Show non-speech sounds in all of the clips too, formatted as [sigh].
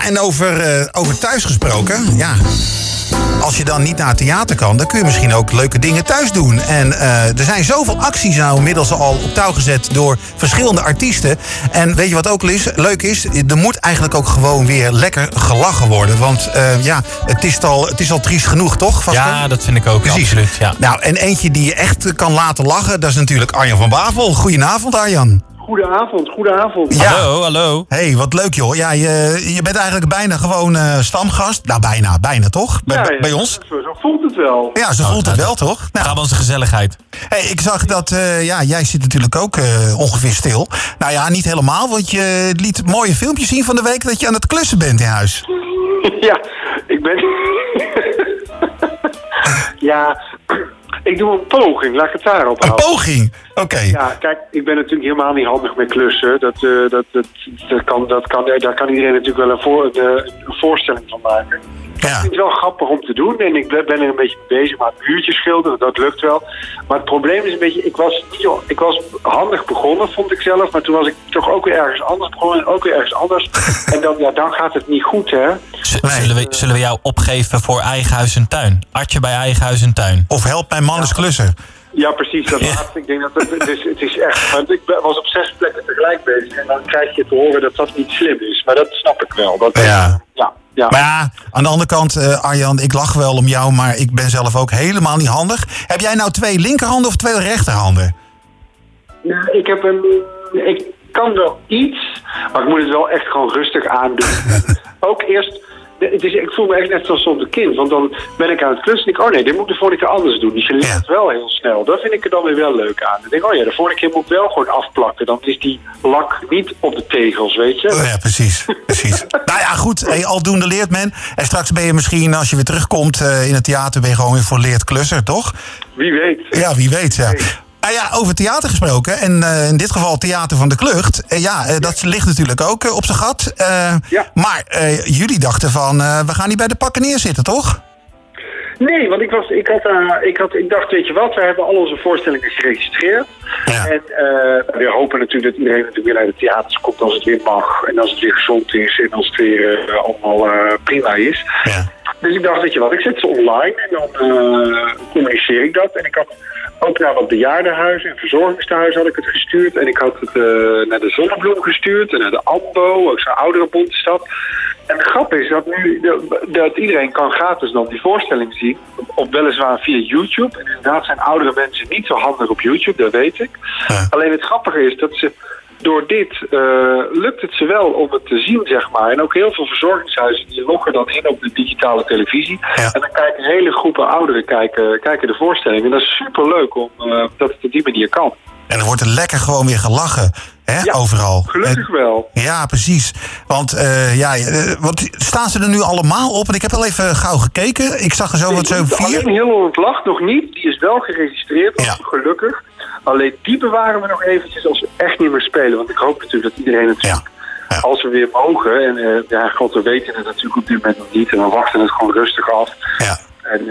Ja, en over, eh, over thuis gesproken. Ja. Als je dan niet naar het theater kan, dan kun je misschien ook leuke dingen thuis doen. En eh, er zijn zoveel acties nou inmiddels al op touw gezet door verschillende artiesten. En weet je wat ook leuk is? Er moet eigenlijk ook gewoon weer lekker gelachen worden. Want eh, ja, het is, al, het is al triest genoeg, toch? Ja, dat vind ik ook. Precies. Absoluut, ja. Nou, en eentje die je echt kan laten lachen, dat is natuurlijk Arjan van Bavel. Goedenavond, Arjan. Goedenavond, goedenavond. Ja. Hallo, hallo. hey, wat leuk joh. Ja, je, je bent eigenlijk bijna gewoon eh, stamgast. Nou, bijna, bijna toch? Bij, Ja, ja, bij ons? Zo, zo voelt het wel. Ja, zo voelt het wel, toch? Nou, Gaan we onze gezelligheid. hey, ik zag dat, eh, ja, jij zit natuurlijk ook eh, ongeveer stil. Nou ja, niet helemaal, want je liet mooie filmpjes zien van de week dat je aan het klussen bent in huis. [laughs] ja, ik ben... [laughs] ja, doe een poging, laat ik het daarop Een houden. poging. Oké. Ja, kijk, ik ben natuurlijk helemaal niet handig met klussen. Dat, eh, dat, dat, dat kan, dat kan, daar kan iedereen natuurlijk wel een, voor, de, een voorstelling van maken. Ja. Ik vind het wel grappig om te doen en ik ben er een beetje mee bezig. Maar muurtjes schilderen, dat lukt wel. Maar het probleem is een beetje, ik was, ik was handig begonnen, vond ik zelf. Maar toen was ik toch ook weer ergens anders begonnen en ook weer ergens anders. [laughs] en dan, ja, dan gaat het niet goed, hè. Z- zullen, we, zullen we jou opgeven voor eigen huis en tuin? Artje bij eigen huis en tuin. Of help mijn man eens klussen. Ja, precies. Dat laatste. Ik denk dat het, het, is, het is echt. Want ik was op zes plekken tegelijk bezig. En dan krijg je te horen dat dat niet slim is. Maar dat snap ik wel. Dat, Ja. ja, ja. Maar ja, aan de andere kant, eh, Arjan, ik lach wel om jou, maar ik ben zelf ook helemaal niet handig. Heb jij nou twee linkerhanden of twee rechterhanden? Ja, ik heb een. Ik kan wel iets, maar ik moet het wel echt gewoon rustig aandoen. [laughs] Ook eerst. Het is, ik voel me echt net zoals op de kind. Want dan ben ik aan het klussen en ik, oh nee, dit moet ik de volgende keer anders doen. Dus je leert wel heel snel. Dat vind ik er dan weer wel leuk aan. Dan denk ik, oh ja, de volgende keer moet ik wel gewoon afplakken. Dan is die lak niet op de tegels, weet je. Oh ja, precies. precies. [laughs] nou ja, goed, hey, aldoende leert men. En straks ben je misschien, als je weer terugkomt eh, in het theater, ben je gewoon weer volleerd klusser, toch? Wie weet. Ja, wie weet, ja. Nou ja, over theater gesproken, en eh, in dit geval Theater van de Klucht. Eh, ja, eh, dat ligt natuurlijk ook op zijn gat. Ja. Maar jullie dachten van, we gaan niet bij de pakken neerzitten, toch? Nee, want ik, was, ik, had, ik, had, ik dacht, weet je wat, we hebben al onze voorstellingen geregistreerd. Ja. En we hopen natuurlijk dat iedereen natuurlijk weer naar de theaters komt als het weer mag. En als het weer gezond is en als het weer allemaal prima is. Ja. Dus ik dacht, weet je wat, ik zet ze online en dan communiceer ik dat. En ik had ook naar wat bejaardenhuizen en verzorgingstehuizen had ik het gestuurd. En ik had het eh, naar de Zonnebloem gestuurd en naar de AMBO, ook zo'n ouderenbondstad. En de grap is dat nu dat, iedereen kan gratis dan die voorstelling zien. Op weliswaar via YouTube. En inderdaad zijn oudere mensen niet zo handig op YouTube, dat weet ik. Ja. Alleen het grappige is dat ze door dit eh, lukt het ze wel om het te zien, zeg maar. En ook heel veel verzorgingshuizen die loggen dan in op de digitale televisie. Ja. En dan kijken hele groepen ouderen kijken, kijken de voorstelling. En dat is superleuk om, eh, dat het op die manier kan. En dan wordt er lekker gewoon weer gelachen, hè, Ja, overal. Gelukkig wel. Ja, precies. Want eh, ja, wat, staan ze er nu allemaal op? En ik heb al even gauw gekeken. Ik zag er zo wat zo Alleen vier. heel Holland Lacht nog niet. Die is wel geregistreerd, Ja. gelukkig. Alleen die bewaren we nog eventjes als we echt niet meer spelen. Want ik hoop natuurlijk dat iedereen het Ja. Als we weer mogen, en ja, god, we weten het natuurlijk op dit moment nog niet. En we wachten het gewoon rustig af. Ja. En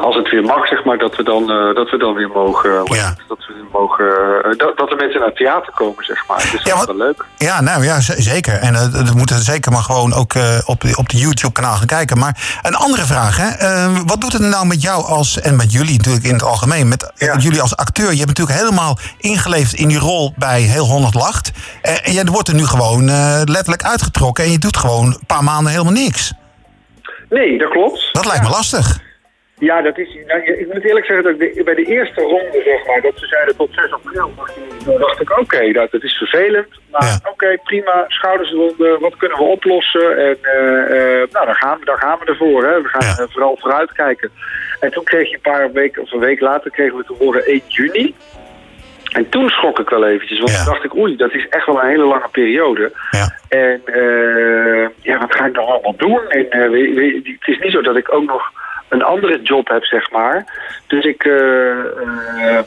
als het weer mag, zeg maar, dat we dan, eh, dat we dan weer mogen. Ja. Dat, we mogen eh, dat, dat de mensen naar het theater komen, zeg maar. Dus dat is wel leuk. Ja, nou ja, zeker. En eh, we moeten zeker maar gewoon ook eh, op, de- op de YouTube-kanaal gaan kijken. Maar een andere vraag, hè. Eh, wat doet het nou met jou als, en met jullie natuurlijk in het algemeen, met eh, Ja. jullie als acteur? Je hebt natuurlijk helemaal ingeleefd in die rol bij Heel Holland Lacht. Eh, en je wordt er nu gewoon eh, letterlijk uitgetrokken en je doet gewoon een paar maanden helemaal niks. Nee, dat klopt. Dat lijkt me lastig. Ja, dat is. Nou, ik moet eerlijk zeggen dat ik de- bij de eerste ronde, zeg maar, dat ze zeiden tot 6 april, dacht ik- toen dacht ik: oké, dat, dat is vervelend. Maar Ja. oké, prima, schouders eronder, wat kunnen we oplossen? En eh, eh, nou, dan gaan, we, dan gaan we ervoor. Hè. We gaan Ja. eh, vooral vooruit kijken. En toen kreeg je een paar weken, of een week later, kregen we te horen 1 juni. En toen schrok ik wel eventjes, want Ja. toen dacht ik, oei, dat is echt wel een hele lange periode. Ja. En ja, wat ga ik nog allemaal doen? En weet- weet- het is niet zo dat ik ook nog een andere job heb, zeg maar. Dus ik, eh, eh,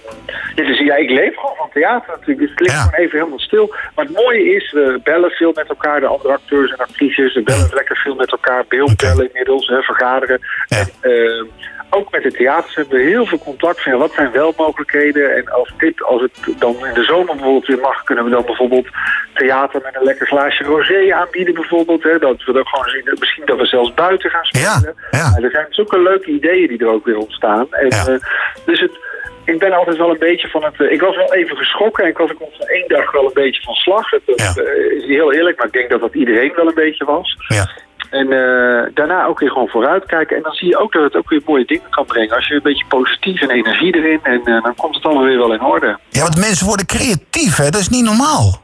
ja, dus, ja, ik leef gewoon van theater natuurlijk. Dus het ligt Ja. gewoon even helemaal stil. Maar het mooie is, we bellen veel met elkaar, de andere acteurs en actrices. We bellen lekker veel met elkaar, beeldbellen inmiddels, hè, vergaderen. Ja. En, eh, ook met de theaters hebben we heel veel contact van wat zijn wel mogelijkheden. En als dit, als het dan in de zomer bijvoorbeeld weer mag, kunnen we dan bijvoorbeeld theater met een lekker glaasje rosé aanbieden bijvoorbeeld. Hè, dat we dan gewoon zien, misschien dat we zelfs buiten gaan spelen. Ja, ja. er zijn zulke leuke ideeën die er ook weer ontstaan. En, Ja. eh, dus het, ik ben altijd wel een beetje van het... eh, ik was wel even geschrokken en ik was ook van één dag wel een beetje van slag. Dat, Ja. eh, is heel eerlijk, maar ik denk dat dat iedereen wel een beetje was. Ja. En daarna ook weer gewoon vooruitkijken. En dan zie je ook dat het ook weer mooie dingen kan brengen. Als je een beetje positief en energie erin. En dan komt het allemaal weer wel in orde. ja, want mensen worden creatief, hè? Dat is niet normaal.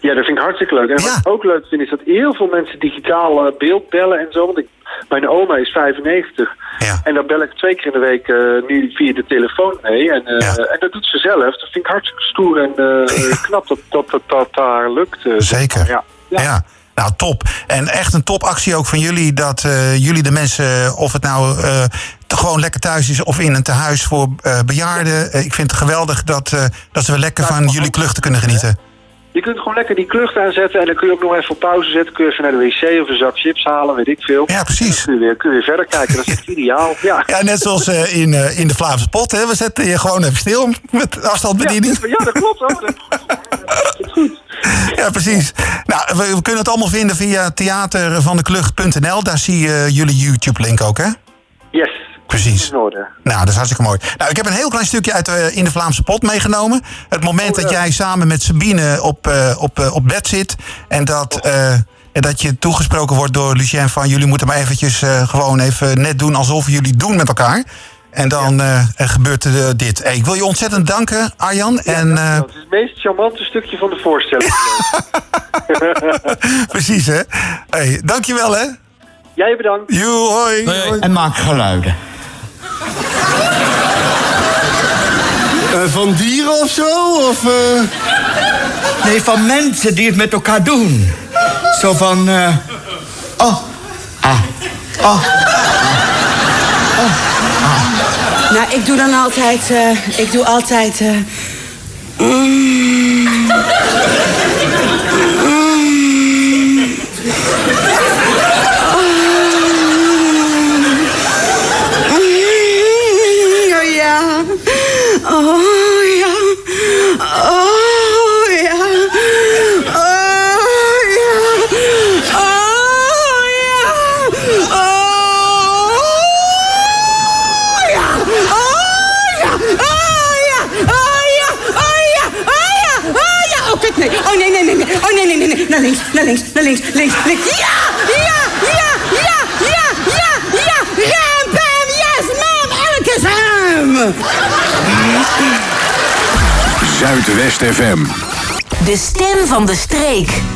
Ja, dat vind ik hartstikke leuk. En Ja. wat ik ook leuk vind is dat heel veel mensen digitaal eh, beeld bellen en zo. Want ik, mijn oma is 95. Ja. En daar bel ik twee keer in de week eh, nu via de telefoon mee. En, eh, Ja. en dat doet ze zelf. Dat vind ik hartstikke stoer en knap dat dat, dat, dat daar lukt. Zeker. Ja. Ja. Nou, top. En echt een topactie ook van jullie. Dat jullie de mensen, of het nou te- gewoon lekker thuis is of in een tehuis voor eh, bejaarden. Ik vind het geweldig dat, dat ze weer lekker van jullie kluchten kunnen genieten. Je kunt gewoon lekker die klucht aanzetten en dan kun je ook nog even op pauze zetten. Kun je even naar de wc of een zak chips halen, weet ik veel. Ja, precies. Kun je weer, kun je weer verder kijken. Dat is echt ideaal. [laughs] Ja. Ja, net zoals eh, in, eh, in de Vlaamse pot. Hè. We zetten je gewoon even stil met afstandsbediening. Ja, ja, dat klopt. Oh, dat dat is goed. Ja, precies. Nou, we, we kunnen het allemaal vinden via theatervandeklucht.nl. Daar zie je jullie YouTube-link ook, hè? Precies. Nou, dat is hartstikke mooi. Nou, ik heb een heel klein stukje uit eh, in de Vlaamse pot meegenomen. Het moment Oh, dat jij samen met Sabine op, eh, op, eh, op bed zit. En dat, eh, en dat je toegesproken wordt door Lucien van... jullie moeten maar eventjes eh, gewoon even net doen alsof jullie het doen met elkaar. En dan gebeurt er, dit. Hey, ik wil je ontzettend danken, Arjan. en, eh, Dat is het meest charmante stukje van de voorstelling. [laughs] [laughs] precies, hè? Hey, dankjewel, hè? Jij bedankt. Joe, hoi. Hoi, hoi. En maak geluiden. Eh, van dieren of zo? Of, eh, Nee, van mensen die het met elkaar doen. Zo van... eh oh. Ah. Oh. Nou, ik doe dan altijd. eh, ik doe altijd. Mm. Naar links, naar links, naar links, links, links. Ja! Ja! Ja! Ja! Ja! Ja! Ja! Ram, bam, yes, ma'am. Elke is hem. Zuidwest FM. De stem van de streek.